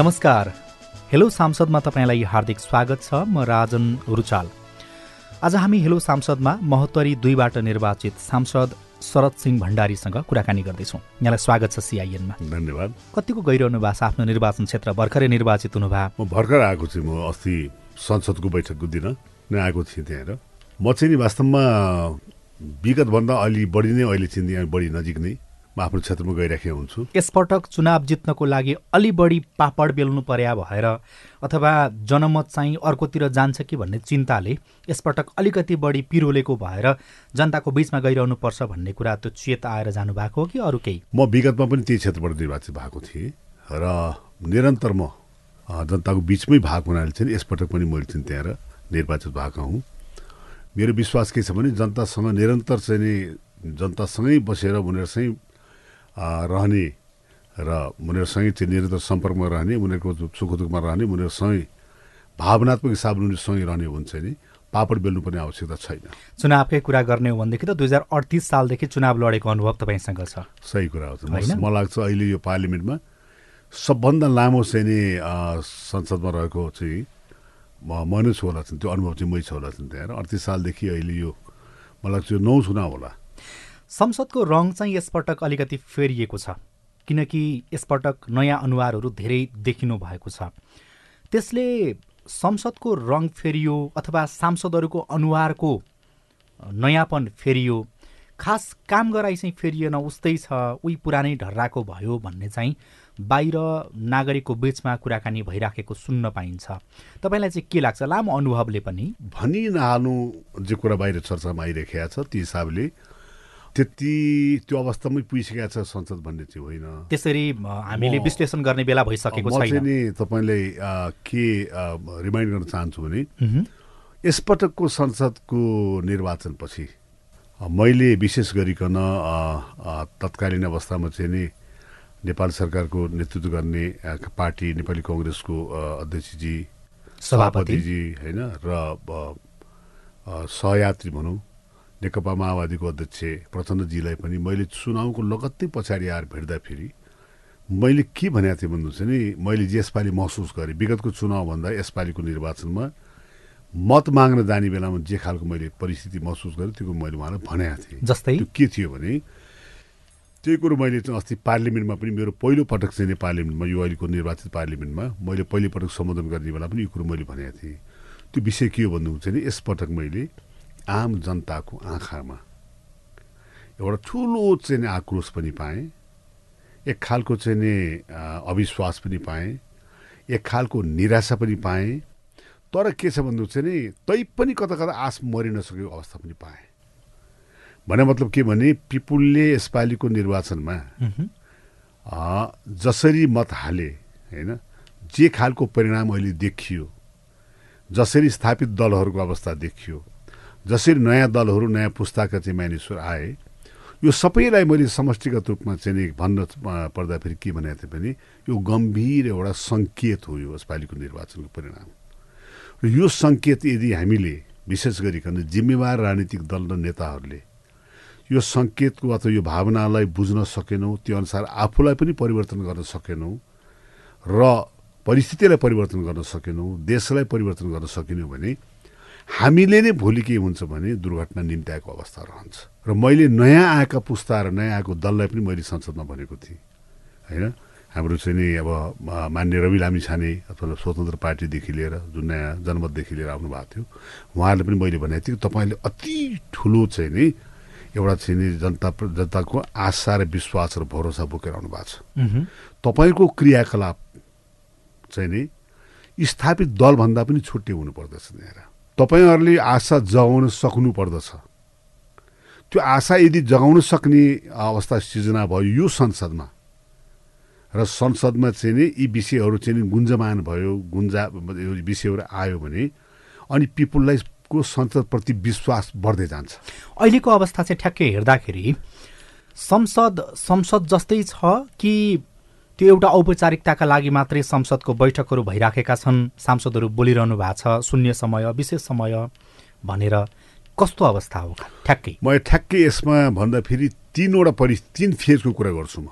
नमस्कार। हेलो सांसदमा तपाईँलाई हार्दिक स्वागत छ। म राजन रुचाल आज हामी हेलो सांसदमा महोत्तरी दुईबाट निर्वाचित सांसद शरद सिंह भण्डारीसँग कुराकानी गर्दैछौँ। यहाँलाई स्वागत छ सिआइएनमा धन्यवाद। कतिको गइरहनु भएको छ आफ्नो निर्वाचन क्षेत्र? भर्खरै निर्वाचित हुनुभयो। म भर्खर आएको छु। म अस्ति संसदको बैठकको दिन नै आएको थिएँ त्यहाँनिर म चाहिँ नि वास्तवमा विगतभन्दा अलि बढी नै अहिले चाहिँ बढी नजिक नै म आफ्नो क्षेत्रमा गइराखेको हुन्छु। यसपटक चुनाव जित्नको लागि अलि बढी पापड बेल्नु पर्या भएर अथवा जनमत चाहिँ अर्कोतिर जान्छ कि भन्ने चिन्ताले यसपटक अलिकति बढी पिरोलेको भएर जनताको बिचमा गइरहनु पर्छ भन्ने कुरा त्यो चेत आएर जानुभएको हो कि अरू केही? म विगतमा पनि त्यही क्षेत्रबाट निर्वाचित भएको थिएँ र निरन्तर म जनताको बिचमै भएको हुनाले चाहिँ यसपटक पनि मैले चाहिँ त्यहाँ निर्वाचित भएको हुँ। मेरो विश्वास के छ भने जनतासँग निरन्तर चाहिँ नि जनतासँगै बसेर उनीहरूसँगै रहने र उनीहरूसँगै चाहिँ निरन्तर सम्पर्कमा रहने उनीहरूको सुख दुःखमा रहने उनीहरूसँगै भावनात्मक हिसाबले उनीहरूसँगै रहने हुन्छ नि पापड बेल्नु पर्ने आवश्यकता छैन। चुनावकै कुरा गर्ने हो भनेदेखि त दुई हजार अडतिस सालदेखि चुनाव लडेको अनुभव तपाईँसँग छ। सही कुरा हो मलाई लाग्छ अहिले यो पार्लिमेन्टमा सबभन्दा लामो चाहिँ नि संसदमा रहेको चाहिँ म नै छु होला त्यो अनुभव चाहिँ मै छु होला चाहिँ त्यहाँ अडतिस सालदेखि अहिले यो मलाई लाग्छ यो नौ चुनाव होला। संसदको रङ चाहिँ यसपटक अलिकति फेरिएको छ किनकि यसपटक नयाँ अनुहारहरू धेरै देखिनु भएको छ। त्यसले संसदको रङ फेरियो अथवा सांसदहरूको अनुहारको नयाँपन फेरियो खास काम गराइ चाहिँ फेरिएन उस्तै छ उही पुरानै ढर्राको भयो भन्ने चाहिँ बाहिर नागरिकको बिचमा कुराकानी भइराखेको सुन्न पाइन्छ। तपाईँलाई चाहिँ के लाग्छ? लामो अनुभवले पनि। भनि नहाल्नु जे कुरा बाहिर चर्चामा आइरहेको छ त्यो हिसाबले त्यति त्यो अवस्थामै पुगिसकेको छ संसद भन्ने चाहिँ होइन। त्यसरी हामीले विश्लेषण गर्ने बेला भइसकेको म चाहिँ छैन नि तपाईँलाई के रिमाइन्ड गर्न चाहन्छु भने। यसपटकको संसदको निर्वाचनपछि मैले विशेष गरिकन तत्कालीन अवस्थामा चाहिँ नि नेपाल सरकारको नेतृत्व गर्ने पार्टी नेपाली कङ्ग्रेसको अध्यक्षजी सभापति। सभापतिजी होइन र सहयात्री भनौँ नेकपा माओवादीको अध्यक्ष प्रचण्डजीलाई पनि मैले चुनावको लगत्तै पछाडि आएर भेट्दाखेरि मैले के भनेको थिएँ भन्नु चाहिँ नि मैले जे यसपालि महसुस गरेँ विगतको चुनावभन्दा यसपालिको निर्वाचनमा मत माग्न जाने बेलामा जे खालको मैले परिस्थिति महसुस गरेँ त्यो कुरो मैले उहाँलाई भनेको थिएँ। जस्तै? त्यो के थियो भने त्यही कुरो मैले चाहिँ अस्ति पार्लिमेन्टमा पनि मेरो पहिलो पटक चाहिँ पार्लिमेन्टमा यो अहिलेको निर्वाचित पार्लिमेन्टमा मैले पहिलो पटक सम्बोधन गर्ने बेला पनि यो कुरो मैले भनेको थिएँ। त्यो विषय के हो भन्नुहुन्छ भने यसपटक मैले आम जनताको आँखामा। एउटा ठुलो चाहिँ नि आक्रोश पनि पाएँ एक खालको चाहिँ नि अविश्वास पनि पाएँ एक खालको निराशा पनि पाएँ तर के छ भन्नुहुन्छ नि तै पनि कता कता आश मरिन सकेको अवस्था पनि पाएँ। भने मतलब के भने पिपुलले यसपालिको निर्वाचनमा जसरी मत हाले होइन जे खालको परिणाम अहिले देखियो जसरी स्थापित दलहरूको अवस्था देखियो जसरी नयाँ दलहरू नयाँ पुस्ताका चाहिँ मानिसहरू आए यो सबैलाई मैले समष्टिगत रूपमा चाहिँ नि भन्न अ, पर्दाखेरि के भनेको थिएँ भने यो गम्भीर एउटा सङ्केत हो यो यसपालिको निर्वाचनको परिणाम। र यो सङ्केत यदि हामीले विशेष गरिकन जिम्मेवार राजनीतिक दल र नेताहरूले यो सङ्केतको अथवा यो भावनालाई बुझ्न सकेनौँ त्यो अनुसार आफूलाई पनि परिवर्तन गर्न सकेनौँ र परिस्थितिलाई परिवर्तन गर्न सकेनौँ देशलाई परिवर्तन गर्न सकेनौँ भने हामीले नै भोलि के हुन्छ भने दुर्घटना निम्त्याएको अवस्था रहन्छ। र मैले नयाँ आएका पुस्ता र नयाँ आएको दललाई पनि मैले संसदमा भनेको थिएँ। होइन? हाम्रो चाहिँ नि अब मान्य रवि लामी छाने अथवा स्वतन्त्र पार्टीदेखि लिएर जुन नयाँ जनमतदेखि लिएर आउनु भएको थियो उहाँहरूले पनि मैले भनेको थिएँ कि तपाईँले अति ठुलो चाहिँ नि एउटा चाहिँ नि जनता जनताको आशा र विश्वास र भरोसा बोकेर आउनु भएको छ। तपाईँको क्रियाकलाप चाहिँ नि स्थापित दलभन्दा पनि छुट्टै हुनुपर्दछ त्यहाँ तपाईँहरूले आशा जगाउन सक्नु पर्दछ त्यो आशा यदि जगाउन सक्ने अवस्था सिर्जना भयो यो संसदमा र संसदमा चाहिँ नि यी विषयहरू चाहिँ गुन्जमान भयो गुन्जा विषयहरू आयो भने अनि पिपुललाई को संसदप्रति विश्वास बढ्दै जान्छ। अहिलेको अवस्था चाहिँ ठ्याक्कै हेर्दाखेरि संसद संसद जस्तै छ कि त्यो एउटा औपचारिकताका लागि मात्रै संसदको बैठकहरू भइराखेका छन्। सांसदहरू बोलिरहनु भएको छ शून्य समय विशेष समय भनेर। कस्तो अवस्था हो? ठ्याक्कै। म ठ्याक्कै यसमा भन्दा फेरि तिनवटा परि तिन फेजको कुरा गर्छु म।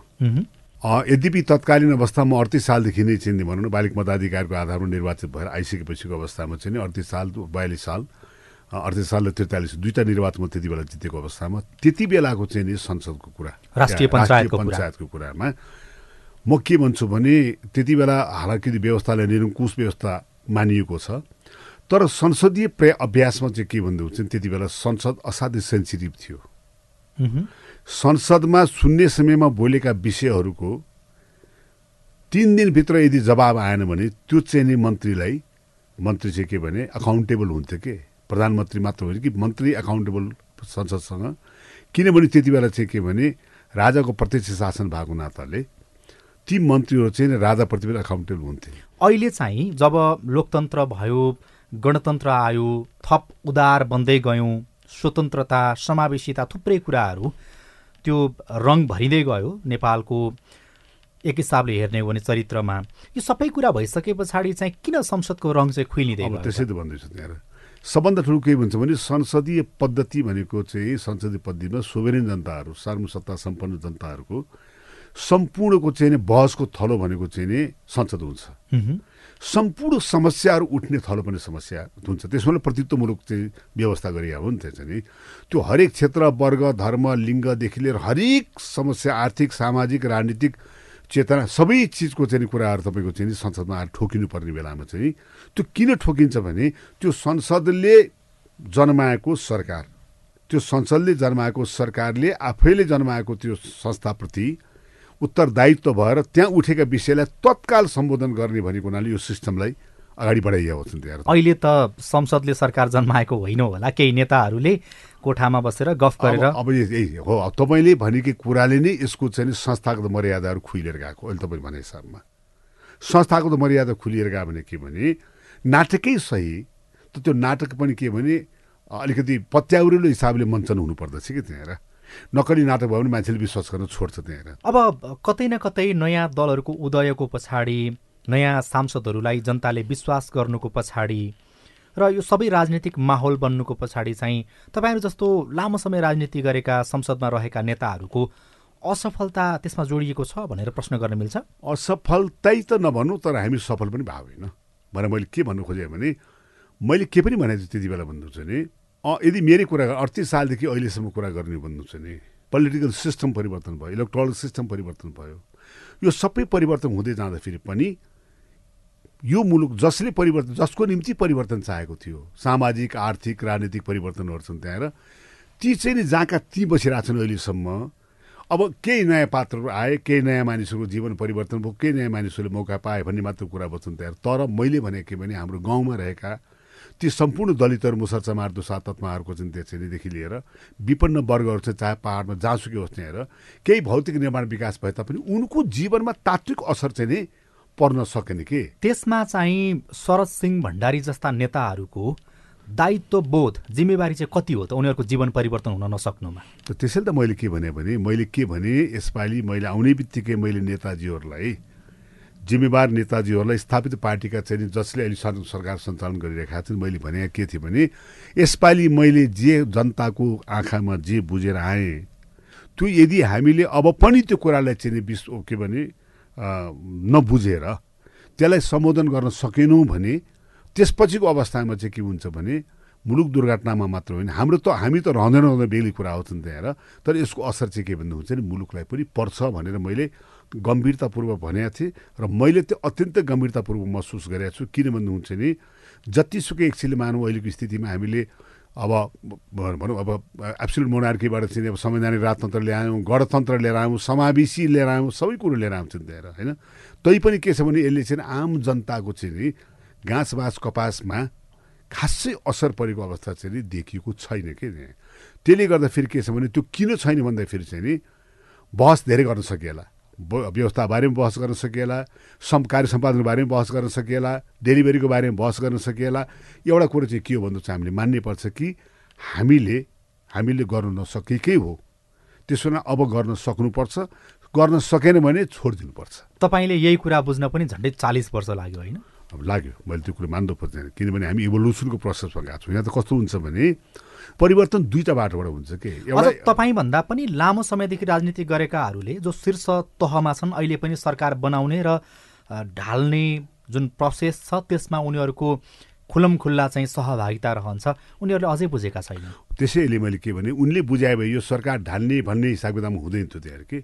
यद्यपि तत्कालीन अवस्थामा अडतिस सालदेखि नै चाहिँ भनौँ न बालिक मताधिकारको आधारमा निर्वाचित भएर आइसकेपछिको अवस्थामा चाहिँ नि अडतिस साल बयालिस साल अडतिस साल र त्रिचालिस दुईवटा निर्वाचनमा त्यति बेला जितेको अवस्थामा त्यति बेलाको चाहिँ नि संसदको कुरा। राष्ट्रिय। पञ्चायतको कुरामा। म के भन्छु भने त्यति बेला हालाकि व्यवस्थालाई निरङ्कुश व्यवस्था मानिएको छ तर संसदीय प्र अभ्यासमा चाहिँ के भन्दै हुन्छ त्यति बेला संसद असाध्यै सेन्सिटिभ थियो। संसदमा शून्य समयमा बोलेका विषयहरूको तिन दिनभित्र यदि जवाब आएन भने त्यो चाहिँ नि मन्त्रीलाई मन्त्री चाहिँ के भने अकाउन्टेबल हुन्थ्यो के? प्रधानमन्त्री मात्र होइन कि मन्त्री अकाउन्टेबल संसदसँग? किनभने त्यति बेला चाहिँ के भने राजाको प्रत्यक्ष शासन भएको नाताले ती मन्त्रीहरू चाहिँ राजाप्रति पनि अकाउन्टेबल हुन्थे। अहिले चाहिँ जब लोकतन्त्र भयो गणतन्त्र आयो थप उदार बन्दै गयौँ स्वतन्त्रता समावेशिता थुप्रै कुराहरू त्यो रङ भरिँदै गयो नेपालको एक हिसाबले हेर्ने हो भने चरित्रमा। यो सबै कुरा भइसके पछाडि चाहिँ किन संसदको रङ चाहिँ खुइलिँदै गयो? त्यसै त भन्दैछु त्यहाँ सबभन्दा ठुलो के भन्छ भने संसदीय पद्धति भनेको चाहिँ संसदीय पद्धतिमा सोभेरेन जनताहरू सार्वसत्ता सम्पन्न जनताहरूको सम्पूर्णको चाहिँ नि बहसको थलो भनेको चाहिँ नि संसद हुन्छ। सम्पूर्ण समस्याहरू उठ्ने थलो पनि समस्या हुन्छ। त्यसमा प्रतित्वमूलक चाहिँ व्यवस्था गरिया हो नि त्यो चाहिँ नि। त्यो हरेक क्षेत्र वर्ग धर्म लिङ्गदेखि लिएर हरेक समस्या आर्थिक सामाजिक राजनीतिक चेतना सबै चिजको चाहिँ कुराहरू तपाईँको चाहिँ संसदमा आएर ठोकिनु पर्ने बेलामा चाहिँ त्यो किन ठोकिन्छ भने त्यो संसदले जन्माएको सरकार त्यो संसदले जन्माएको सरकारले आफैले जन्माएको त्यो संस्थाप्रति उत्तरदायित्व भएर त्यहाँ उठेका विषयलाई तत्काल सम्बोधन गर्ने भनेको हुनाले यो सिस्टमलाई अगाडि बढाइएको छ अहिले त संसदले सरकार जन्माएको होइन होला। केही नेताहरूले कोठामा बसेर गफ गरेर अब यही हो तपाईँले भनेकै कुराले नै यसको चाहिँ संस्थागत मर्यादाहरू खुलेर गएको। अहिले तपाईँ भने हिसाबमा। संस्थागत मर्यादा खुलिएर गयो भने के भने नाटकै सही त त्यो नाटक पनि के भने अलिकति पत्याउरिलो हिसाबले मञ्चन हुनुपर्दछ कि त्यहाँ नक्कली नाटक भयो भने मान्छेले विश्वास गर्न छोड्छ त्यहाँ अब कतै न कतै नयाँ दलहरूको उदयको पछाडि नयाँ सांसदहरूलाई जनताले विश्वास गर्नुको पछाडि र यो सबै राजनीतिक माहौल बन्नुको पछाडि चाहिँ तपाईँहरू जस्तो लामो समय राजनीति गरेका संसदमा रहेका नेताहरूको असफलता त्यसमा जोडिएको छ भनेर प्रश्न गर्न मिल्छ? असफलतै त नभनौँ तर हामी सफल पनि भएको होइन। भनेर मैले के भन्नु खोजेँ भने मैले के पनि भनेको छु त्यति बेला भन्नु छ नि। यदि मेरै कुरा अडतिस सालदेखि अहिलेसम्म कुरा गर्ने भन्नु छ नि पोलिटिकल सिस्टम परिवर्तन भयो इलेक्ट्रोनिक सिस्टम परिवर्तन भयो यो सबै परिवर्तन हुँदै जाँदाखेरि पनि यो मुलुक जसले परिवर्तन जसको निम्ति परिवर्तन चाहेको थियो सामाजिक आर्थिक राजनीतिक परिवर्तनहरू छन् त्यहाँ र ती चाहिँ नि जहाँका ती बसिरहेछन् अहिलेसम्म अब केही नयाँ पात्रहरू आए केही नयाँ मानिसहरूको जीवन परिवर्तन भयो केही नयाँ मानिसहरूले मौका पाए भन्ने मात्र कुरा बच्छन् त्यहाँ तर मैले भने के भने हाम्रो गाउँमा रहेका ती सम्पूर्ण दलितहरू मुसर चमार दुसा तत्माहरूको चाहिँ त्यसरीदेखि लिएर विपन्न वर्गहरू चाहिँ चाहे पाहाडमा जहाँसुकै होस् त्यहाँ केही भौतिक निर्माण विकास भए तापनि उनको जीवनमा तात्विक असर चाहिँ नि पर्न सकेन के? त्यसमा चाहिँ शरद सिंह भण्डारी जस्ता नेताहरूको दायित्व बोध जिम्मेवारी चाहिँ कति हो त उनीहरूको जीवन परिवर्तन हुन नसक्नुमा? त्यसैले त मैले के भने मैले के भने यसपालि मैले आउने बित्तिकै मैले नेताजीहरूलाई जिम्मेवार नेताजीहरूलाई स्थापित पार्टीका चाहिँ जसले अहिले सरकार सञ्चालन गरिरहेका छन् मैले भने के थिएँ भने यसपालि मैले जे जनताको आँखामा जे बुझेर आएँ त्यो यदि हामीले अब पनि त्यो कुरालाई चाहिँ विश्व के भने नबुझेर त्यसलाई सम्बोधन गर्न सकेनौँ भने त्यसपछिको अवस्थामा चाहिँ के हुन्छ भने मुलुक दुर्घटनामा मात्र होइन हाम्रो त हामी त रहँदैन रहँदैन बेग्लै कुरा आउँछ नि त्यहाँ तर यसको असर चाहिँ के भन्नु हुन्छ नि मुलुकलाई पनि पर्छ भनेर मैले गम्भीरतापूर्वक भनेको थिएँ र मैले त्यो अत्यन्तै गम्भीरतापूर्वक महसुस गरेको छु। किन भन्नुहुन्छ नि जतिसुकै एकछिनले मानौँ अहिलेको स्थितिमा हामीले अब भनौँ अब एब्सोल्युट मोनार्कीबाट चाहिँ अब संवैधानिक राजतन्त्र ल्यायौँ गणतन्त्र लिएर आयौँ समावेशी लिएर आयौँ सबै कुरो लिएर आउँछन् त्यहाँ होइन? तैपनि के छ भने यसले चाहिँ आम जनताको चाहिँ नि घाँस बाँस कपासमा खासै असर परेको अवस्था चाहिँ नि देखिएको छैन कि त्यसले गर्दा फेरि के छ भने त्यो किन छैन भन्दाखेरि चाहिँ नि बहस धेरै गर्न सकिएला। व्यवस्था बारेमा बहस गर्न सकिएला सम कार्य सम्पादनको बारेमा बहस गर्न सकिएला डेलिभरीको बारेमा बहस गर्न सकिएला एउटा कुरो चाहिँ के हो भन्दा चाहिँ हामीले मान्नुपर्छ कि हामीले हामीले गर्न नसकेकै हो। त्यसो भने अब गर्न सक्नुपर्छ गर्न सकेन भने छोडिदिनुपर्छ। तपाईँले यही कुरा बुझ्न पनि झन्डै चालिस वर्ष लाग्यो होइन? अब लाग्यो मैले त्यो कुरो मान्नु पर्दैन। किनभने हामी इभोल्युसनको प्रोसेसमा गएको छौँ। यहाँ त कस्तो हुन्छ भने परिवर्तन दुईवटा बाटोबाट हुन्छ कि? एउटा तपाईँभन्दा पनि लामो समयदेखि राजनीति गरेकाहरूले जो शीर्ष तहमा छन् अहिले पनि सरकार बनाउने र ढाल्ने जुन प्रोसेस छ त्यसमा उनीहरूको खुल्लम खुल्ला चाहिँ सहभागिता रहन्छ। उनीहरूले अझै बुझेका छैन त्यसैले मैले के भने उनले बुझाए भए यो सरकार ढाल्ने भन्ने हिसाब किताबमा हुँदैन थियो त्यहाँ कि?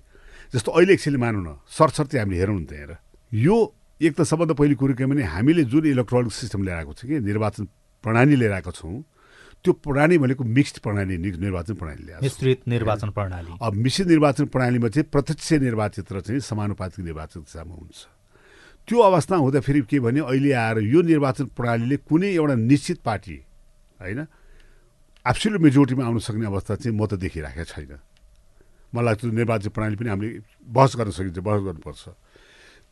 जस्तो अहिले एकछिन मानौँ न सरसर्ती हामीले हेरौँ न त्यहाँ यो एक त सबभन्दा पहिलो कुरो के भने हामीले जुन इलेक्ट्रोनिक सिस्टम लिएर आएको छ कि निर्वाचन प्रणाली लिएर आएको छौँ त्यो प्रणाली भनेको मिक्स्ड प्रणाली निर्वाचन प्रणाली मिश्रित निर्वाचन प्रणाली। अब मिश्रित निर्वाचन प्रणालीमा चाहिँ प्रत्यक्ष निर्वाचित र चाहिँ समानुपातिक निर्वाचन हिसाबमा हुन्छ। त्यो अवस्था हुँदा फेरि के भने अहिले आएर यो निर्वाचन प्रणालीले कुनै एउटा निश्चित पार्टी होइन एब्सोल्युट मेजोरिटीमा आउन सक्ने अवस्था चाहिँ म त देखिराखेको छैन। मलाई लाग्छ निर्वाचन प्रणाली पनि हामीले बहस गर्न सकिन्छ बहस गर्नुपर्छ।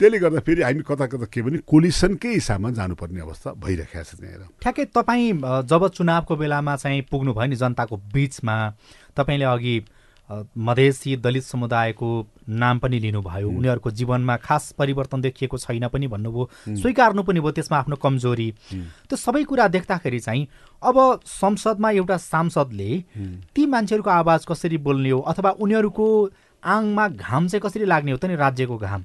त्यसले गर्दा फेरि हामी कता कता के भने कोलिसनकै हिसाबमा जानुपर्ने अवस्था भइरहेको छ त्यहाँनिर। ठ्याक्कै तपाईँ जब चुनावको बेलामा चाहिँ पुग्नुभयो नि जनताको बिचमा तपाईँले अघि मधेसी दलित समुदायको नाम पनि लिनुभयो। उनीहरूको जीवनमा खास परिवर्तन देखिएको छैन पनि भन्नुभयो। स्वीकार्नु पनि भयो त्यसमा आफ्नो कमजोरी। त्यो सबै कुरा देख्दाखेरि चाहिँ अब संसदमा एउटा सांसदले ती मान्छेहरूको आवाज कसरी बोल्ने हो अथवा उनीहरूको आङमा घाम चाहिँ कसरी लाग्ने हो त नि राज्यको घाम?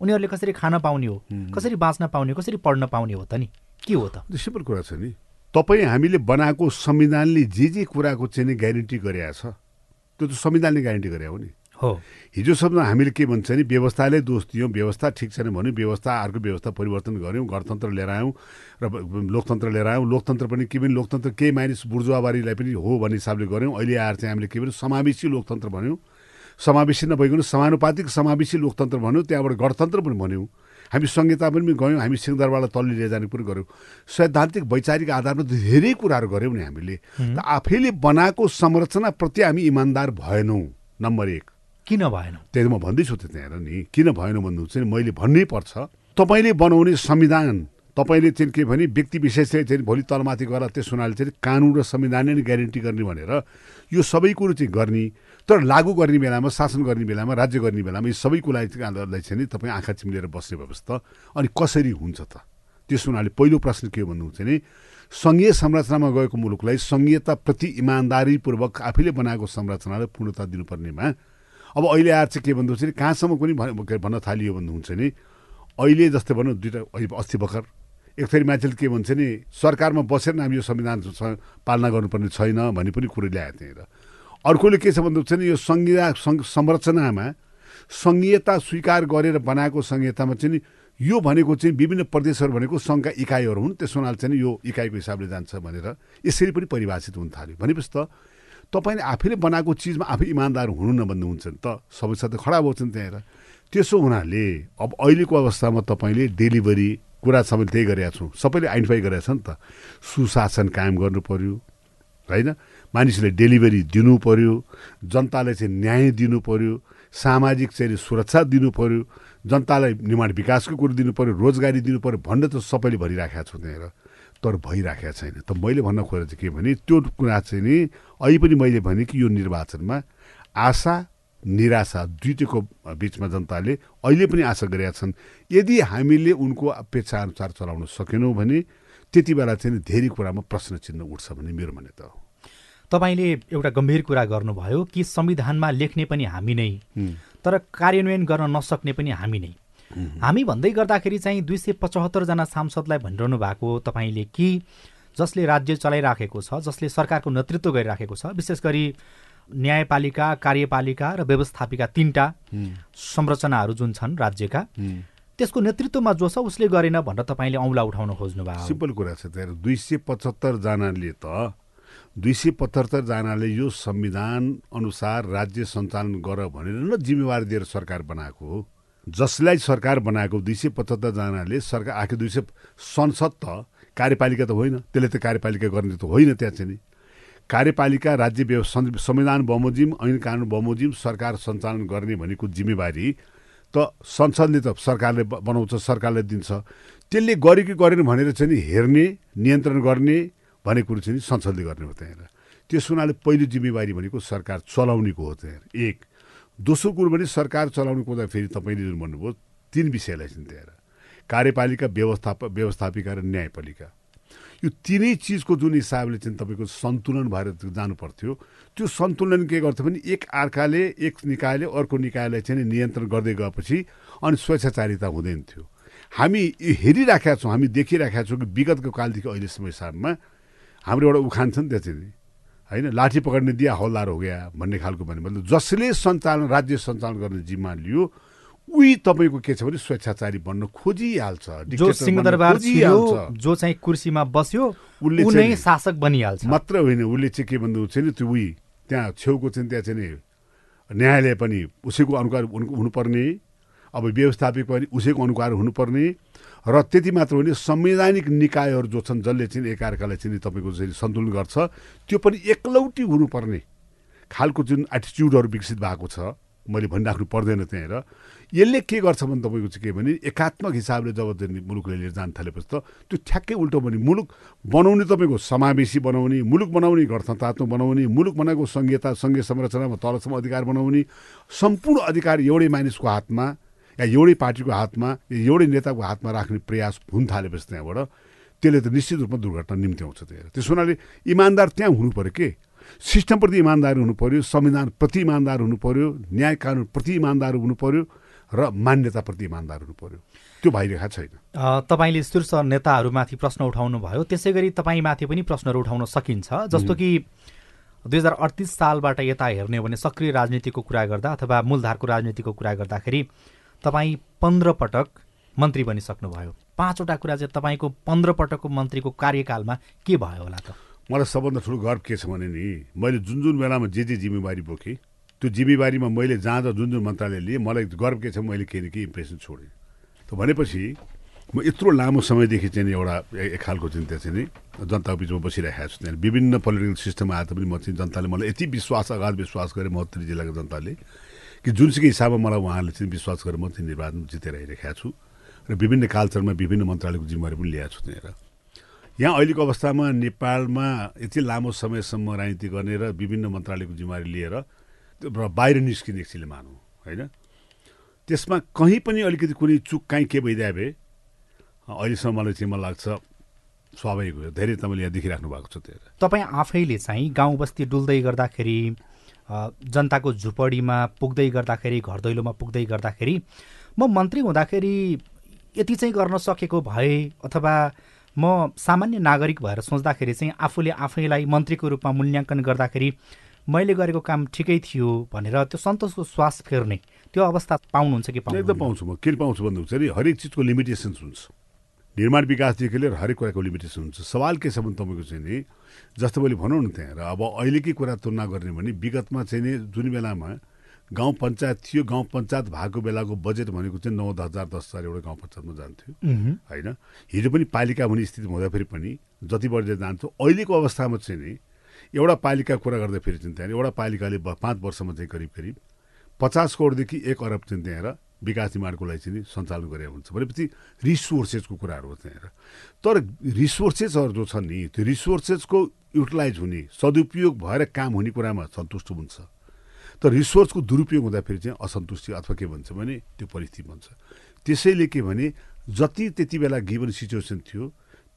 उनीहरूले कसरी खान पाउने हो कसरी बाँच्न पाउने कसरी पढ्न पाउने हो त नि? के हो त? सिम्पल कुरा छ नि। तपाईँ हामीले बनाएको संविधानले जे जे कुराको चाहिँ नि ग्यारेन्टी गरेका छ त्यो त संविधानले ग्यारेन्टी गरे हो नि। हो। हिजोसम्म हामीले के भन्छ नि व्यवस्थाले दोष दियौँ व्यवस्था ठिक छैन भने व्यवस्था अर्को व्यवस्था परिवर्तन गऱ्यौँ गणतन्त्र लिएर आयौँ र लोकतन्त्र लिएर आयौँ लोकतन्त्र पनि के भने लोकतन्त्र केही मानिस बुर्जुवाबारीलाई पनि हो भन्ने हिसाबले गऱ्यौँ। अहिले आएर चाहिँ हामीले के भने समावेशी लोकतन्त्र भन्यौँ। समावेशी नभइकन समानुपातिक समावेशी लोकतन्त्र भन्यौँ त्यहाँबाट गणतन्त्र पनि भन्यौँ। हामी संहिता पनि गयौँ हामी सिंहदरबारलाई तल्ली लिएर जाने पनि गऱ्यौँ। सैद्धान्तिक वैचारिक आधारमा धेरै कुराहरू गऱ्यौँ नि हामीले। आफैले बनाएको संरचनाप्रति हामी इमान्दार भएनौँ नम्बर एक। किन भएन? त्यही म भन्दैछु त त्यहाँ नि। किन भएन भन्नु चाहिँ मैले भन्नै पर्छ। तपाईँले बनाउने संविधान तपाईँले चाहिँ के भने व्यक्ति विशेषले चाहिँ भोलि तलमाथि गएर त्यस हुनाले चाहिँ कानुन र संविधानले नै ग्यारेन्टी गर्ने भनेर यो सबै कुरो चाहिँ गर्ने तर लागू गर्ने बेलामा शासन गर्ने बेलामा राज्य गर्ने बेलामा यी सबै कुरालाई चाहिँ नि तपाईँ आँखा चिम्लेर बस्ने व्यवस्था। अनि कसरी हुन्छ त? त्यस हुनाले पहिलो प्रश्न के भन्नुहुन्छ भने सङ्घीय संरचनामा गएको मुलुकलाई सङ्घीयताप्रति इमान्दारीपूर्वक आफैले बनाएको संरचनालाई पूर्णता दिनुपर्नेमा अब अहिले आएर चाहिँ के भन्नुहुन्छ भने कहाँसम्म पनि भन्न थालियो भन्नुहुन्छ नि अहिले जस्तै भनौँ दुइटा अस्ति भर्खर एक थरी मान्छेले के भन्छ नि सरकारमा बसेर हामी यो संविधान पालना गर्नुपर्ने छैन भन्ने पनि कुरो ल्याएको त्यहाँनिर अर्कोले के छ भन्नुहुन्छ नि यो सङ्घीय संरचनामा सङ्घीयता स्वीकार गरेर बनाएको सङ्घीयतामा चाहिँ यो भनेको चाहिँ विभिन्न प्रदेशहरू भनेको सङ्घका इकाइहरू हुन् त्यस हुनाले चाहिँ यो इकाइको हिसाबले जान्छ भनेर यसरी पनि परिभाषित हुन थाल्यो। भनेपछि त तपाईँले आफैले बनाएको चिजमा आफै इमान्दार हुनु न भन्नुहुन्छ नि त। सबैसाथ खराब हुन्छ नि त्यहाँनिर त्यसो हुनाले अब अहिलेको अवस्थामा तपाईँले डेलिभरी कुरा सबैले त्यही गरेका छौँ। सबैले आइडेन्टिफाई गरेका छ नि त। सुशासन कायम गर्नु पर्यो होइन? मानिसले डेलिभरी दिनु पर्यो जनतालाई चाहिँ न्याय दिनु पर्यो सामाजिक चाहिँ सुरक्षा दिनु पर्यो जनतालाई निर्माण विकासको कुरो दिनु पर्यो रोजगारी दिनु पर्यो भन्ने त सबैले भनिराखेका छु त्यहाँनिर तर भइराखेका छैन। त मैले भन्न खोजेको चाहिँ के भने त्यो कुरा चाहिँ नि अहिले पनि मैले भने कि यो निर्वाचनमा आशा निराशा दुइटैको बिचमा जनताले अहिले पनि आशा गरेका छन् यदि हामीले उनको अपेक्षा अनुसार चलाउन सकेनौँ भने त्यति बेला चाहिँ धेरै कुरामा प्रश्न चिन्ह उठ्छ भन्ने मेरो मान्यता हो। तपाईँले एउटा गम्भीर कुरा गर्नुभयो कि संविधानमा लेख्ने पनि हामी नै तर कार्यान्वयन गर्न नसक्ने पनि हामी नै। हामी भन्दै गर्दाखेरि चाहिँ दुई सय पचहत्तरजना सांसदलाई भनिरहनु भएको तपाईँले कि जसले राज्य चलाइराखेको छ जसले सरकारको नेतृत्व गरिराखेको छ विशेष गरी न्यायपालिका कार्यपालिका र व्यवस्थापिका तिनवटा संरचनाहरू जुन छन् राज्यका त्यसको नेतृत्वमा जो छ उसले गरेन भनेर तपाईँले औँला उठाउन खोज्नु भयो सिम्पल कुरा छ त्यहाँ दुई सय पचहत्तरजनाले त दुई सय पचहत्तरजनाले यो संविधान अनुसार राज्य सञ्चालन गर भनेर न जिम्मेवारी दिएर सरकार बनाएको हो। जसलाई सरकार बनाएको दुई सय पचहत्तरजनाले सरकार आखिर दुई सय संसद त कार्यपालिका त होइन। त्यसले त कार्यपालिका गर्ने त होइन त्यहाँ चाहिँ नि। कार्यपालिका राज्य संविधान बमोजिम ऐन कानुन बमोजिम सरकार सञ्चालन गर्ने भनेको जिम्मेवारी त संसदले त सरकारले बनाउँछ सरकारले दिन्छ। त्यसले गर्यो कि गरेन भनेर चाहिँ हेर्ने नियन्त्रण गर्ने भन्ने कुरो चाहिँ संसदले गर्ने हो त्यहाँनिर। त्यस हुनाले पहिलो जिम्मेवारी भनेको सरकार चलाउनेको हो त्यहाँ। एक दोस्रो कुरो भने सरकार चलाउनुको फेरि तपाईँले जुन भन्नुभयो तिन विषयलाई चाहिँ त्यहाँ। कार्यपालिका व्यवस्थाप व्यवस्थापिका र न्यायपालिका। यो तिनै चिजको जुन हिसाबले चाहिँ तपाईँको सन्तुलन भएर जानु पर्थ्यो त्यो सन्तुलन के गर्थ्यो भने एक अर्काले एक निकायले अर्को निकायलाई चाहिँ नियन्त्रण गर्दै गएपछि अनि स्वेच्छाचारिता हुँदैन थियो। हामी हेरिराखेका छौँ हामी देखिराखेका छौँ कि विगतको कालदेखि अहिलेसम्म हिसाबमा हाम्रो एउटा उखान छ नि चाहिँ होइन लाठी पकड्ने दिया हौलदार हो गया भन्ने खालको भन्ने मतलब जसले सञ्चालन राज्य सञ्चालन गर्ने जिम्मा लियो उही तपाईँको के छ भने स्वेच्छाचारी बन्न खोजिहाल्छ जो सिंहदरबार जो चाहिँ कुर्सीमा बस्यो उसले शासक बनिहाल्छ। मात्र होइन उसले चाहिँ के भन्नु चाहिँ त्यो उही त्यहाँ छेउको चाहिँ त्यहाँ चाहिँ न्यायालय पनि उसैको अनुकार हुनुपर्ने अब व्यवस्थापिक पनि उसैको अनुकार हुनुपर्ने र त्यति मात्र होइन संवैधानिक निकायहरू जो छन् जसले चाहिँ एकअर्कालाई चाहिँ तपाईँको चाहिँ सन्तुलन गर्छ त्यो पनि एकलौटी हुनुपर्ने। खालको जुन एटिच्युडहरू विकसित भएको छ मैले भनिराख्नु पर्दैन त्यहाँ र। यसले के गर्छ भने तपाईँको चाहिँ के भने एकात्मक हिसाबले जब मुलुकले लिएर जान थालेपछि त त्यो ठ्याक्कै उल्टो भने मुलुक बनाउने तपाईँको समावेशी बनाउने मुलुक बनाउने गणतन्त्रात्मक बनाउने मुलुक बनाएको सङ्घीयता सङ्घीय संरचनामा तलसम्म अधिकार बनाउने सम्पूर्ण अधिकार एउटै मानिसको हातमा या एउटै पार्टीको हातमा एउटै नेताको हातमा राख्ने प्रयास हुन थालेपछि त्यहाँबाट त्यसले त निश्चित रूपमा दुर्घटना निम्ति आउँछ त्यहाँ त्यस हुनाले इमान्दार त्यहाँ हुनु पऱ्यो के? सिस्टमप्रति इमान्दार हुनु पऱ्यो संविधानप्रति इमान्दार हुनु पऱ्यो न्याय कानुनप्रति इमान्दार हुनु पऱ्यो र मान्यताप्रति इमान्दार हुनु पऱ्यो त्यो भइरहेको छैन। तपाईँले शीर्ष नेताहरूमाथि प्रश्न उठाउनु भयो त्यसै गरी तपाईँमाथि पनि प्रश्नहरू उठाउन सकिन्छ। जस्तो कि दुई हजार अडतिस सालबाट यता हेर्ने हो भने सक्रिय राजनीतिको कुरा गर्दा अथवा मूलधारको राजनीतिको कुरा गर्दाखेरि तपाईँ पन्ध्र पटक मन्त्री बनिसक्नुभयो। पाँचवटा कुरा चाहिँ तपाईँको पन्ध्र पटकको मन्त्रीको कार्यकालमा के भयो होला त? मलाई सबभन्दा ठुलो गर्व के छ भने नि मैले जुन जुन बेलामा जे जे जिम्मेवारी बोकेँ त्यो जिम्मेवारीमा मैले जाँदा जुन जुन मन्त्रालय लिएँ मलाई गर्व के छ मैले केही न केही इम्प्रेसन छोडेँ। त भनेपछि म यत्रो लामो समयदेखि चाहिँ एउटा एक खालको चाहिँ नि जनताको बिचमा बसिरहेको छु। त्यहाँ विभिन्न पोलिटिकल सिस्टम आएर पनि म चाहिँ जनताले मलाई यति विश्वास अगाध विश्वास गरेँ महोत्तरी जिल्लाको जनताले कि जुनसुकै हिसाबमा मलाई उहाँहरूले चाहिँ विश्वास गरेर म चाहिँ निर्वाचन जितेर आइरहेको छु र विभिन्न कालचरमा विभिन्न मन्त्रालयको जिम्मेवारी पनि ल्याएको छु त्यहाँनिर। यहाँ अहिलेको अवस्थामा नेपालमा यति लामो समयसम्म राजनीति गर्ने र विभिन्न मन्त्रालयको जिम्मेवारी लिएर बाहिर निस्किने एकछिनले मानौँ होइन? त्यसमा कहीँ पनि अलिकति कुनै चुक काहीँ के भइदिए भए अहिलेसम्म मलाई चाहिँ मलाई लाग्छ स्वाभाविक हो। धेरै तपाईँले यहाँ देखिराख्नु भएको छ त्यो तपाईँ आफैले चाहिँ गाउँ बस्ती डुल्दै गर्दाखेरि जनताको झुपडीमा पुग्दै गर्दाखेरि घर दैलोमा पुग्दै गर्दाखेरि म मन्त्री हुँदाखेरि यति चाहिँ गर्न सकेको भए अथवा म सामान्य नागरिक भएर सोच्दाखेरि चाहिँ आफूले आफैलाई मन्त्रीको रूपमा मूल्याङ्कन गर्दाखेरि मैले गरेको काम ठिकै थियो भनेर त्यो सन्तोषको श्वास फेर्ने त्यो अवस्था पाउनुहुन्छ कि पाउनु एकदम पाउँछु म। के पाउँछु भन्नुहुन्छ हरेक चिजको लिमिटेसन्स हुन्छ। निर्माण विकासदेखि लिएर हरेक कुराको लिमिटेसन हुन्छ। सवाल के छ भने तपाईँको चाहिँ नि जस्तो मैले भनौँ न त्यहाँ र अब अहिलेकै कुरा तुलना गर्ने भने विगतमा चाहिँ नि जुन बेलामा गाउँ पञ्चायत थियो गाउँ पञ्चायत भएको बेलाको बजेट भनेको चाहिँ नौ हजार दस हजार एउटा गाउँ पञ्चायतमा जान्थ्यो। होइन? हिजो पनि पालिका हुने स्थिति हुँदाखेरि पनि जति बढेर जान्थ्यो अहिलेको अवस्थामा चाहिँ नि एउटा पालिका कुरा गर्दाखेरि चाहिँ त्यहाँ एउटा पालिकाले पाँच वर्षमा चाहिँ करिब करिब पचास करोडदेखि एक अरब चाहिँ त्यहाँ विकास निर्माणको लागि चाहिँ सञ्चालन गरेको हुन्छ। भनेपछि रिसोर्सेसको कुराहरू हो त्यहाँनिर तर रिसोर्सेसहरू जो छन् नि त्यो रिसोर्सेसको युटिलाइज हुने सदुपयोग भएर काम हुने कुरामा सन्तुष्ट हुन्छ। तर रिसोर्सको दुरुपयोग हुँदाखेरि चाहिँ असन्तुष्टि अथवा के भन्छ भने त्यो परिस्थिति भन्छ त्यसैले के भने जति त्यति बेला गिभन सिचुएसन थियो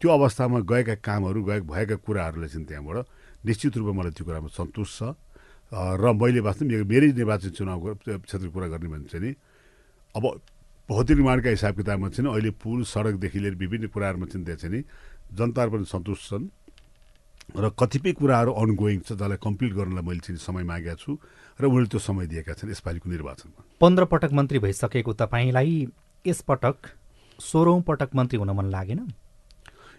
त्यो अवस्थामा गएका कामहरू गए भएका कुराहरूलाई चाहिँ त्यहाँबाट निश्चित रूपमा मलाई त्यो कुरामा सन्तुष्ट छ। र मैले वास्तव मेरै निर्वाचन चुनावको क्षेत्रको कुरा गर्ने भने चाहिँ अब भौतिक निर्माणका हिसाब किताबमा चाहिँ अहिले पुल सडकदेखि लिएर विभिन्न कुराहरूमा चाहिँ त्यहाँ चाहिँ जनताहरू पनि सन्तुष्ट छन्। र कतिपय कुराहरू अनगोइङ छ जसलाई कम्प्लिट गर्नलाई मैले चाहिँ समय मागेको छु र उनीहरूले त्यो समय दिएका छन् यसपालिको निर्वाचनमा। पन्ध्र पटक मन्त्री भइसकेको तपाईँलाई यसपटक सोह्रौँ पटक मन्त्री हुन मन लागेन?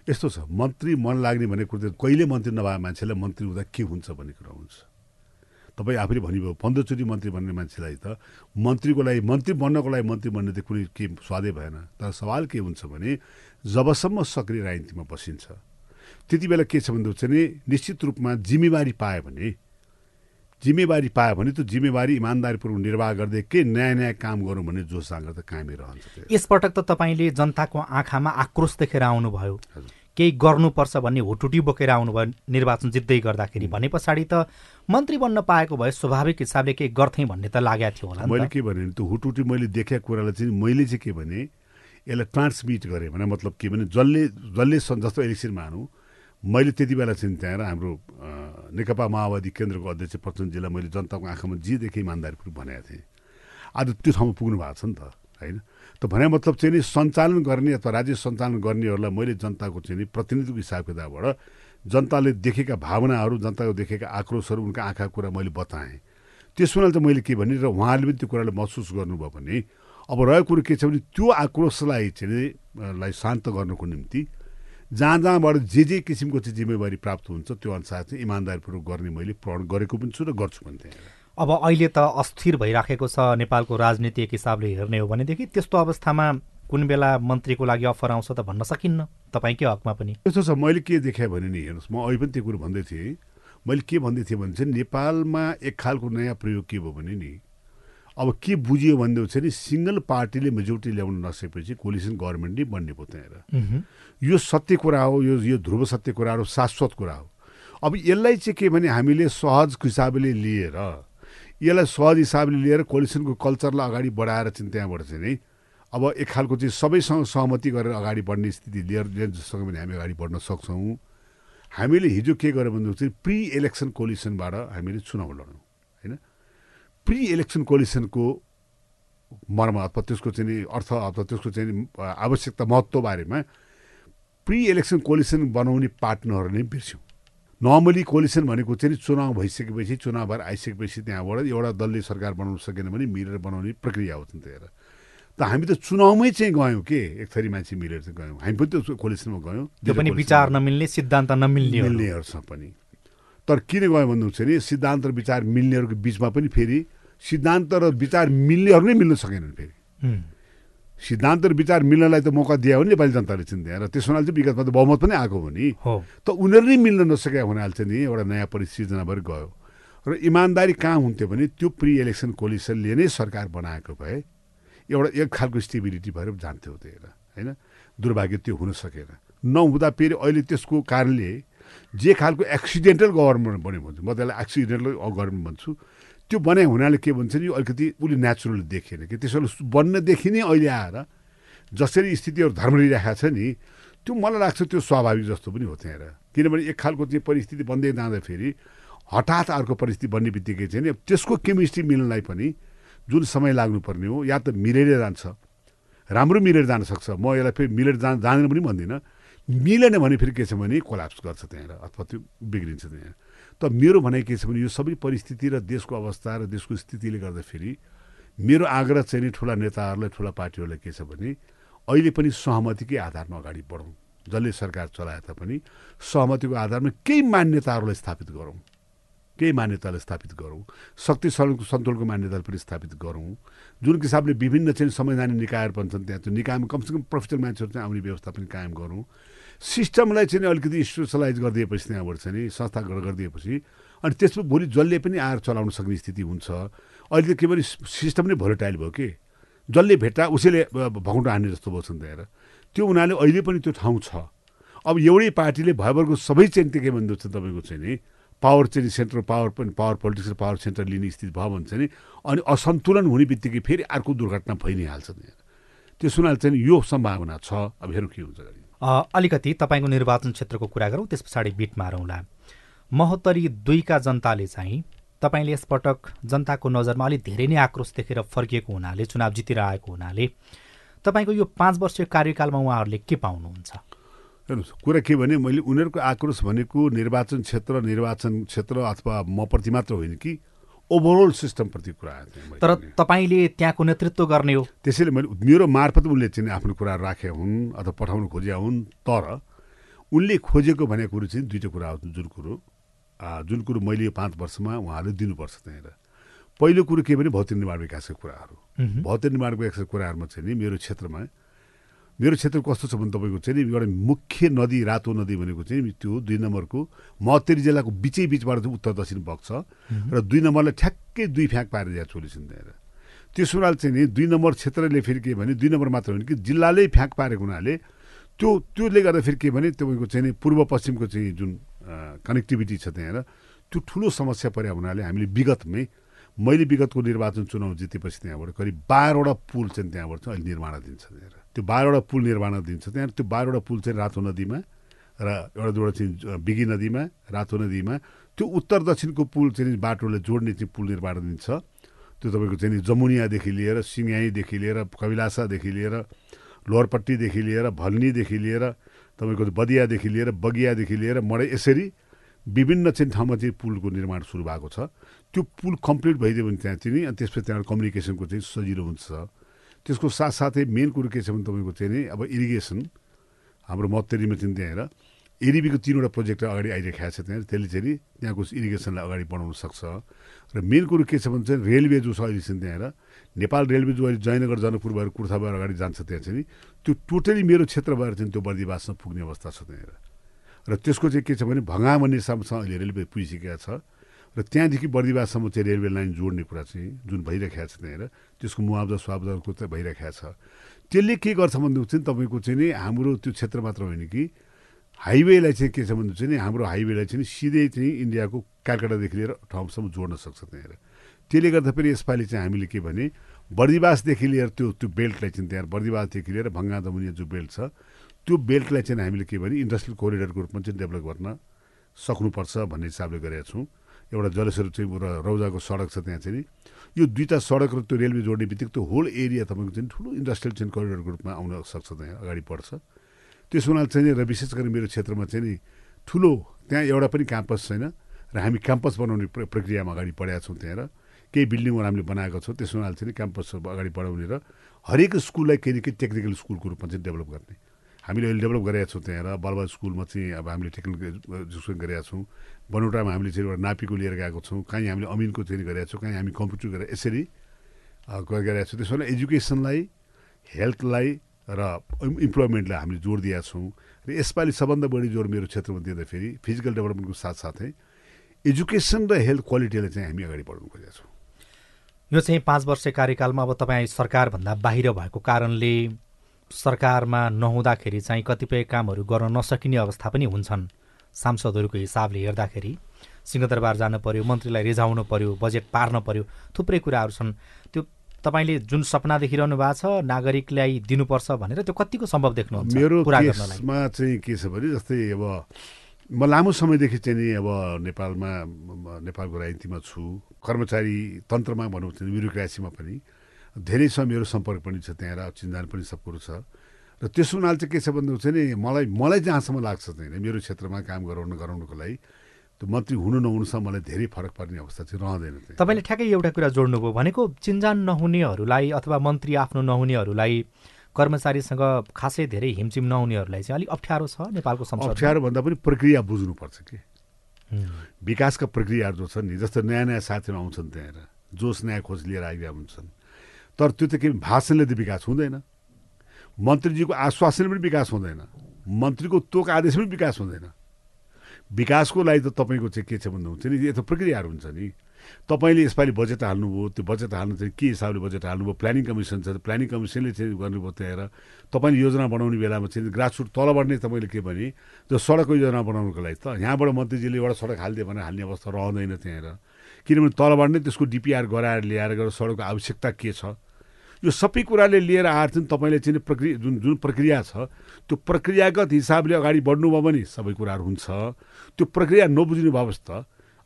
यस्तो छ मन्त्री मन लाग्ने भनेको कुरो कहिले मन्त्री नभए मान्छेलाई मन्त्री हुँदा के हुन्छ भन्ने कुरा हुन्छ। तपाईँ आफैले भन्नुभयो पन्ध्रचोटि मन्त्री बन्ने मान्छेलाई त मन्त्रीको लागि मन्त्री बन्नको लागि मन्त्री बन्ने त कुनै के स्वादै भएन। तर सवाल के हुन्छ भने जबसम्म सक्रिय राजनीतिमा बसिन्छ त्यति बेला के छ भन्दा चाहिँ निश्चित रूपमा जिम्मेवारी पायो भने जिम्मेवारी पायो भने त जिम्मेवारी इमान्दारीपूर्वक निर्वाह गर्दै के नयाँ नयाँ काम गरौँ भन्ने जोस जाँगर त कायमै रहन्छ यसपटक त तपाईँले जनताको आँखामा आक्रोश देखेर आउनुभयो। केही गर्नुपर्छ भन्ने हुटुटी बोकेर आउनुभयो निर्वाचन जित्दै गर्दाखेरि। भने पछाडि त मन्त्री बन्न पाएको भए स्वाभाविक हिसाबले केही गर्थेँ भन्ने त लागेको थियो होला मैले के भने त्यो हुटुटी मैले देखेको कुरालाई चाहिँ मैले चाहिँ के भने यसलाई ट्रान्समिट गरेँ भने मतलब के भने जसले जसले जस्तो इलेक्सन मानौँ मैले त्यति बेला चाहिँ त्यहाँ हाम्रो नेकपा माओवादी केन्द्रको अध्यक्ष प्रचण्डजीलाई मैले जनताको आँखामा जे देखेँ इमान्दारीपूर्वक भनेको थिएँ। आज त्यो ठाउँमा पुग्नु भएको छ नि त होइन? त भने मतलब चाहिँ नि सञ्चालन गर्ने अथवा राज्य सञ्चालन गर्नेहरूलाई मैले जनताको चाहिँ नि प्रतिनिधिको हिसाब किताबबाट जनताले देखेका भावनाहरू जनताको देखेका आक्रोशहरू उनका आँखा कुरा मैले बताएँ। त्यस बेला चाहिँ मैले के भने र उहाँले पनि त्यो कुरालाई महसुस गर्नुभयो भने अब रहेको कुरो के छ भने त्यो आक्रोशलाई चाहिँ लाई शान्त गर्नुको निम्ति जहाँ जहाँबाट जे जे किसिमको चाहिँ जिम्मेवारी प्राप्त हुन्छ त्यो अनुसार चाहिँ इमान्दारीपूर्वक गर्ने मैले प्रण गरेको पनि छु र गर्छु पनि त्यहाँ। अब अहिले त अस्थिर भइराखेको छ नेपालको राजनीति एक हिसाबले हेर्ने हो भनेदेखि त्यस्तो अवस्थामा कुन बेला मन्त्रीको लागि अफर आउँछ त भन्न सकिन्न। तपाईँकै हकमा पनि? त्यस्तो छ मैले के देखाएँ भने नि हेर्नुहोस् म अहिले पनि त्यो कुरो भन्दै थिएँ। मैले के भन्दै थिएँ भने चाहिँ नेपालमा एक खालको नयाँ प्रयोग के भयो भने नि अब के बुझियो भन्दै चाहिँ नि सिङ्गल पार्टीले मेजोरिटी ल्याउन नसकेपछि कोलिसन गभर्मेन्ट नै बन्ने भयो त्यहाँनिर यो सत्य कुरा हो यो यो ध्रुव सत्य कुरा हो शाश्वत कुरा हो। अब यसलाई चाहिँ के भने हामीले सहज हिसाबले लिएर यसलाई सहज हिसाबले लिएर कोलिसनको कल्चरलाई अगाडि बढाएर चाहिँ त्यहाँबाट चाहिँ नि अब एक खालको चाहिँ सबैसँग सहमति गरेर अगाडि बढ्ने स्थिति लिएर सक्यो भने हामी अगाडि बढ्न सक्छौँ। हामीले हिजो के गर्यो भने चाहिँ प्रि इलेक्सन कोलिसनबाट हामीले चुनाव लड्यौँ होइन? प्रि इलेक्सन कोलिसनको मर्म अथवा त्यसको चाहिँ अर्थ अथवा त्यसको चाहिँ आवश्यकता महत्त्व बारेमा प्रि इलेक्सन कोलिसन बनाउने पार्टनरहरू नै बिर्स्यौँ। नर्मली कोलिसन भनेको चाहिँ चुनाव भइसकेपछि चुनाव भएर आइसकेपछि त्यहाँबाट एउटा दलले सरकार बनाउन सकेन भने मिलेर बनाउने प्रक्रिया हो त्यहाँ त हामी त चुनावमै चाहिँ गयौँ के? एक थरी मान्छे मिलेर चाहिँ गयौँ। हामी पनि त्यो कोलिसनमा गयौँ। त्यो पनि विचार नमिल्ने सिद्धान्त नमिल्ने मिल्नेहरूसँग पनि। तर किन गयो भन्नु चाहिँ नि सिद्धान्त र विचार मिल्नेहरूको बिचमा पनि फेरि सिद्धान्त र विचार मिल्नेहरू नै मिल्न सकेनन् फेरि। सिद्धान्त र विचार मिल्नलाई त मौका दियो भने नेपाली जनताले चिन्ता र त्यस हुनाले चाहिँ विगतमा त बहुमत पनि आएको हो नि। त उनीहरू नै मिल्न नसकेका हुनाले चाहिँ नि एउटा नयाँ परिसृजना भएर गयो। र इमान्दारी कहाँ हुन्थ्यो भने त्यो प्रि इलेक्सन कोलिसनले नै सरकार बनाएको भए एउटा एक खालको स्टेबिलिटी भएर जान्थ्यो त्यही होइन? दुर्भाग्य त्यो हुन सकेन। नहुँदा फेरि अहिले त्यसको कारणले जे खालको एक्सिडेन्टल गभर्मेन्ट बन्यो भन्छ म त्यसलाई एक्सिडेन्टल गभर्मेन्ट भन्छु त्यो बनाइ हुनाले के भन्छ नि अलिकति उसले नेचुरल देखेन कि। त्यसो बन्नदेखि नै अहिले आएर जसरी स्थितिहरू धर्म लिइरहेको छ नि त्यो मलाई लाग्छ त्यो स्वाभाविक जस्तो पनि हो त्यहाँ किनभने एक खालको चाहिँ परिस्थिति बन्दै जाँदाखेरि हठात अर्को परिस्थिति बन्ने बित्तिकै चाहिँ त्यसको केमिस्ट्री मिल्नलाई पनि जुन समय लाग्नुपर्ने हो या त मिलेर जान्छ। राम्रो मिलेर जान सक्छ। म यसलाई फेरि मिलेर जान जाँदैन पनि भन्दिनँ। मिलेन भने फेरि के छ भने कोलाप्स गर्छ त्यहाँ अथवा त्यो बिग्रिन्छ त्यहाँ त मेरो भनाइ के छ भने यो सबै परिस्थिति र देशको अवस्था र देशको स्थितिले गर्दाखेरि मेरो आग्रह चाहिँ नि ठुला नेताहरूलाई ठुला पार्टीहरूलाई के छ भने अहिले पनि सहमतिकै आधारमा अगाडि बढौँ। जसले सरकार चलाए तापनि सहमतिको आधारमा केही मान्यताहरूलाई स्थापित गरौँ। केही मान्यतालाई स्थापित गरौँ। शक्ति सन्तुलनको मान्यतालाई पनि स्थापित गरौँ। जुन किसिमले विभिन्न चाहिँ संवैधानिक निकायहरू भन्छन् त्यहाँ त्यो निकायमा कमसेकम प्रोफेसनल मान्छेहरू चाहिँ आउने व्यवस्था पनि कायम गरौँ। सिस्टमलाई चाहिँ अलिकति स्पेसलाइज गरिदिएपछि त्यहाँबाट चाहिँ नि संस्था गरिदिएपछि अनि त्यसमा भोलि जसले पनि आएर चलाउन सक्ने स्थिति हुन्छ। अहिले त के भने सिस्टम नै भोलिटाइल भयो कि? जसले भेट्टा उसैले भगौँटो हान्ने जस्तो भयो नि त्यहाँ त्यो उनीहरूले अहिले पनि त्यो ठाउँ छ। अब एउटै पार्टीले भयभरको सबै चाहिँ के भन्दो छ तपाईँको चाहिँ नि पावर चाहिँ सेन्ट्रल पावर पनि पावर पोलिटिक्स पावर सेन्टर लिने स्थिति भयो भने चाहिँ अनि असन्तुलन हुने बित्तिकै फेरि अर्को दुर्घटना भइ नै हाल्छ त्यहाँ त्यो सुनाले चाहिँ यो सम्भावना छ। अब हेरौँ के हुन्छ अलिकति तपाईँको निर्वाचन क्षेत्रको कुरा गरौँ त्यस पछाडि बिट मारौँला महोत्तरी दुईका जनताले चाहिँ तपाईँले यसपटक जनताको नजरमा अलिक धेरै नै आक्रोश देखेर फर्किएको हुनाले चुनाव जितेर आएको हुनाले तपाईँको यो पाँच वर्षीय कार्यकालमा उहाँहरूले के पाउनुहुन्छ? हेर्नुहोस् कुरा के भने मैले उनीहरूको आक्रोश भनेको निर्वाचन क्षेत्र निर्वाचन क्षेत्र अथवा म प्रति मात्र होइन कि ओभरअल सिस्टमप्रति कुरा तर तपाईँले त्यहाँको नेतृत्व गर्ने हो। त्यसैले मैले मेरो मार्फत उनले चाहिँ आफ्नो कुरा राखे हुन् अथवा पठाउन खोजे हुन् तर उनले खोजेको भनेको कुरो चाहिँ दुईवटा कुरा हो जुन कुरो। जुन कुरो मैले यो पाँच वर्षमा उहाँहरूले दिनुपर्छ त्यहाँनिर। पहिलो कुरो के भने भौतिक निर्माण विकासका कुराहरू। भौतिक निर्माण विकासका कुराहरूमा चाहिँ नि मेरो क्षेत्रमा मेरो क्षेत्र कस्तो छ भने तपाईँको चाहिँ एउटा मुख्य नदी रातो नदी भनेको चाहिँ त्यो दुई नम्बरको महोत्तरी जिल्लाको बिचै बिचबाट चाहिँ उत्तर दक्षिण बग्छ र दुई नम्बरलाई ठ्याक्कै दुई फ्याँक पारेर यहाँ छोलिसिन् त्यहाँ त्यसो हुनाले चाहिँ नि दुई नम्बर क्षेत्रले फेरि के भने दुई नम्बर मात्र होइन कि जिल्लाले फ्याँक पारेको हुनाले त्यो त्योले गर्दा फेरि के भने तपाईँको चाहिँ नि पूर्व पश्चिमको चाहिँ जुन कनेक्टिभिटी छ त्यहाँ त्यो ठुलो समस्या परे हुनाले हामीले विगतमै मैले विगतको निर्वाचन चुनाव जितेपछि त्यहाँबाट करिब बाह्रवटा पुल चाहिँ त्यहाँबाट चाहिँ अहिले निर्माणाधीन छ त्यहाँ त्यो बाह्रवटा पुल निर्माण दिन्छ। त्यहाँ त्यो बाह्रवटा पुल चाहिँ रातो नदीमा र एउटा दुईवटा चाहिँ बिगी नदीमा रातो नदीमा त्यो उत्तर दक्षिणको पुल चाहिँ बाटोले जोड्ने चाहिँ पुल निर्माण दिन्छ। त्यो तपाईँको चाहिँ जमुनियादेखि लिएर सिङ्गाईदेखि लिएर कविलासादेखि लिएर लोहरपट्टीदेखि लिएर भल्नीदेखि लिएर तपाईँको बदियादेखि लिएर बगियादेखि लिएर मडै यसरी विभिन्न चाहिँ ठाउँमा चाहिँ पुलको निर्माण सुरु भएको छ। त्यो पुल कम्प्लिट भइदियो भने त्यहाँ चाहिँ अनि त्यसपछि त्यहाँबाट कम्युनिकेसनको चाहिँ सजिलो हुन्छ। त्यसको साथसाथै मेन कुरो के छ भने तपाईँको चाहिँ नि अब इरिगेसन हाम्रो मत्तेरीमा चाहिँ त्यहाँ एरिबीको तिनवटा प्रोजेक्ट अगाडि आइरहेको छ त्यहाँ। त्यसले चाहिँ त्यहाँको इरिगेसनलाई अगाडि बढाउन सक्छ। र मेन कुरो के छ भने चाहिँ रेलवे जो छ अहिले चाहिँ त्यहाँ नेपाल रेलवे जो अहिले जयनगर जनकपुर भएर कुर्था भएर अगाडि जान्छ त्यहाँ चाहिँ त्यो टोटली मेरो क्षेत्र भएर चाहिँ त्यो बर्दिवासमा पुग्ने अवस्था छ त्यहाँनिर र त्यसको चाहिँ के छ भने भङ्गा भन्ने हिसाबसँग अहिले रेलवे पुगिसकेका छ। र त्यहाँदेखि बर्दिवाससम्म चाहिँ रेलवे लाइन जोड्ने कुरा चाहिँ जुन भइरहेको छ त्यहाँनिर त्यसको मुआवजा सुआवजाको चाहिँ भइरहेको छ। त्यसले के गर्छ भन्दा चाहिँ तपाईँको चाहिँ नि हाम्रो त्यो क्षेत्र मात्र होइन कि हाइवेलाई चाहिँ के छ भन्दा चाहिँ हाम्रो हाइवेलाई चाहिँ सिधै चाहिँ इन्डियाको कलकत्तादेखि लिएर ठाउँसम्म जोड्न सक्छ त्यहाँनिर। त्यसले गर्दा फेरि यसपालि चाहिँ हामीले के भने बर्दिवासदेखि लिएर त्यो त्यो बेल्टलाई चाहिँ त्यहाँ बर्दिवासदेखि लिएर भङ्गा दमुनिया जो बेल्ट छ त्यो बेल्टलाई चाहिँ हामीले के भने इन्डस्ट्रियल कोरिडरको रूपमा चाहिँ डेभलप गर्न सक्नुपर्छ भन्ने हिसाबले गरेका छौँ। एउटा जलेश्वर चाहिँ र रौजाको सडक छ त्यहाँ चाहिँ यो दुईवटा सडक र त्यो रेलवे जोड्ने बित्तिकै त्यो होल एरिया तपाईँको चाहिँ ठुलो इन्डस्ट्रियल चाहिँ कोरिडरको रूपमा आउन सक्छ त्यहाँ अगाडि बढ्छ। त्यस हुनाले चाहिँ र विशेष गरी मेरो क्षेत्रमा चाहिँ नि ठुलो त्यहाँ एउटा पनि क्याम्पस छैन र हामी क्याम्पस बनाउने प्रक्रियामा अगाडि बढाएका छौँ त्यहाँ केही बिल्डिङहरू हामीले बनाएको छौँ त्यस हुनाले चाहिँ क्याम्पस अगाडि बढाउने र हरेक स्कुललाई केही न केही टेक्निकल स्कुलको रूपमा चाहिँ डेभलप गर्ने। हामीले अहिले डेभलप गरेका छौँ त्यहाँ बलबा स्कुलमा चाहिँ अब हामीले टेक्निकल एजुकेसन गरेका छौँ। बनौटामा हामीले चाहिँ एउटा नापीको लिएर गएको छौँ। कहीँ हामीले अमिनको चाहिँ गरेका छौँ कहीँ हामी कम्प्युटर गरेर यसरी गरेका छौँ। त्यसो भने एजुकेसनलाई हेल्थलाई र इम्प्लोइमेन्टलाई हामीले जोड दिएका छौँ। र यसपालि सबभन्दा बढी जोड मेरो क्षेत्रमा दिँदाखेरि फिजिकल डेभलपमेन्टको साथसाथै एजुकेसन र हेल्थ क्वालिटीलाई चाहिँ हामी अगाडि बढाउनु खोजेका छौँ। यो चाहिँ पाँच वर्ष कार्यकालमा अब तपाईँ सरकारभन्दा बाहिर भएको कारणले सरकारमा नहुँदाखेरि चाहिँ कतिपय कामहरू गर्न नसकिने अवस्था पनि हुन्छन्। सांसदहरूको हिसाबले हेर्दाखेरि सिंहदरबार जानु पर्यो मन्त्रीलाई रिझाउनु पर्यो बजेट पार्न पर्यो थुप्रै कुराहरू छन्। त्यो तपाईँले जुन सपना देखिरहनु भएको छ नागरिकलाई दिनुपर्छ भनेर त्यो कतिको सम्भव देख्नुहुन्छ मेरो केसमा चाहिँ के छ भने जस्तै अब म लामो समयदेखि चाहिँ नि अब नेपालमा नेपालको राजनीतिमा छु। कर्मचारी तन्त्रमा भनौँ ब्युरोक्रेसीमा पनि। धेरै छ मेरो सम्पर्क पनि छ त्यहाँ चिन्जान पनि सब कुरो छ। र त्यस हुनाले चाहिँ के छ भन्दा चाहिँ नि मलाई मलाई जहाँसम्म लाग्छ चाहिँ मेरो क्षेत्रमा काम गराउनु गराउनुको लागि त्यो मन्त्री हुनु नहुनुसम्म मलाई धेरै फरक पर्ने अवस्था चाहिँ रहँदैन तपाईँले ठ्याक्कै एउटा कुरा जोड्नुभयो भनेको चिन्जान नहुनेहरूलाई अथवा मन्त्री आफ्नो नहुनेहरूलाई कर्मचारीसँग खासै धेरै हिमचिम नहुनेहरूलाई चाहिँ अलिक अप्ठ्यारो छ नेपालको संसद अप्ठ्यारो भन्दा पनि प्रक्रिया बुझ्नुपर्छ कि। विकासका प्रक्रियाहरू जो छन् नि जस्तो नयाँ नयाँ साथीहरू आउँछन् त्यहाँनिर जोस नयाँ खोज लिएर आइरहेका हुन्छन्। तर त्यो त के भाषणले त विकास हुँदैन। मन्त्रीजीको आश्वासन पनि विकास हुँदैन। मन्त्रीको तोक आदेश पनि विकास हुँदैन। विकासको लागि त तपाईँको चाहिँ के छ भन्दा हुन्छ नि यता प्रक्रियाहरू हुन्छ नि। तपाईँले यसपालि बजेट हाल्नुभयो त्यो बजेट हाल्नु चाहिँ के हिसाबले बजेट हाल्नुभयो प्लानिङ कमिसन छ प्लानिङ कमिसनले चाहिँ गर्नुभयो त्यहाँ तपाईँले योजना बनाउने बेलामा चाहिँ ग्रासरुट तलबाट नै तपाईँले के भने त्यो सडकको योजना बनाउनुको लागि त यहाँबाट मन्त्रीजीले एउटा सडक हालिदियो भने हाल्ने अवस्था रहँदैन त्यहाँ किनभने तलबाट नै त्यसको डिपिआर गराएर ल्याएर गएर सडकको आवश्यकता के छ? यो सबै कुराले लिएर आएर चाहिँ तपाईँले चाहिँ प्रक्रिया जुन जुन प्रक्रिया छ त्यो प्रक्रियागत हिसाबले अगाडि बढ्नुभयो भने सबै कुराहरू हुन्छ। त्यो प्रक्रिया नबुझ्ने भएपछि त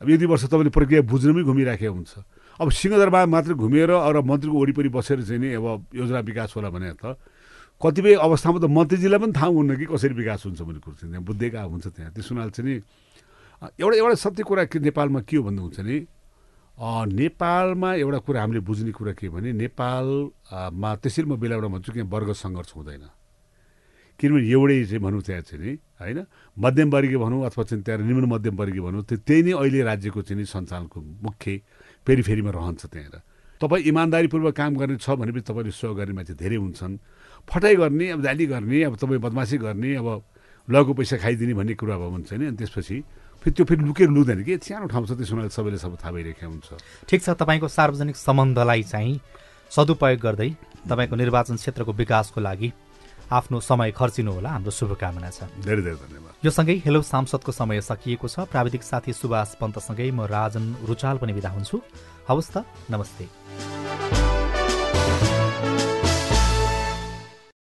अब यति वर्ष तपाईँले प्रक्रिया बुझ्नमै घुमिराखेको हुन्छ। अब सिंहदरबार मात्र घुमेर अब मन्त्रीको वरिपरि बसेर चाहिँ नि अब योजना विकास होला भने त कतिपय अवस्थामा त मन्त्रीजीलाई पनि थाहा हुन्न कि कसरी विकास हुन्छ भन्ने कुरो चाहिँ। त्यहाँ हुन्छ त्यहाँ। त्यस हुनाले चाहिँ नि एउटा एउटा सत्य कुरा के नेपालमा के हो भन्दा हुन्छ नि नेपालमा एउटा कुरा हामीले बुझ्ने कुरा के भने नेपालमा त्यसरी म बेला बेला भन्छु कि वर्ग सङ्घर्ष हुँदैन। किनभने एउटै चाहिँ भनौँ त्यहाँ चाहिँ नि होइन मध्यमवर्गीय भनौँ अथवा चाहिँ त्यहाँ निम्न मध्यमवर्गीय भनौँ त्यो त्यही नै अहिले राज्यको चाहिँ नि सञ्चालनको मुख्य फेरि फेरिमा रहन्छ त्यहाँनिर। तपाईँ इमान्दारीपूर्वक काम गर्ने छ भनेपछि तपाईँले सहयोग गर्ने मान्छे धेरै हुन्छन्। फटाइ गर्ने अब जाली गर्ने अब तपाईँ बदमासी गर्ने अब लगको पैसा खाइदिने भन्ने कुरा भयो भने नि अनि त्यसपछि फेरि त्यो फेरि लुकेर लुक्दैन कि? सानो ठाउँ छ त्यसो सबैले सबै थाहा भइरहेको हुन्छ। ठिक छ तपाईँको सार्वजनिक सम्बन्धलाई चाहिँ सदुपयोग गर्दै तपाईँको निर्वाचन क्षेत्रको विकासको लागि आफ्नो समय खर्चिनु होला हाम्रो शुभकामना छ। धेरै धेरै धन्यवाद। यो सँगै हेलो सांसदको समय सकिएको छ। प्राविधिक साथी सुभाष पन्तसँगै म राजन रुचाल पनि बिदा हुन्छु। हवस् त नमस्ते।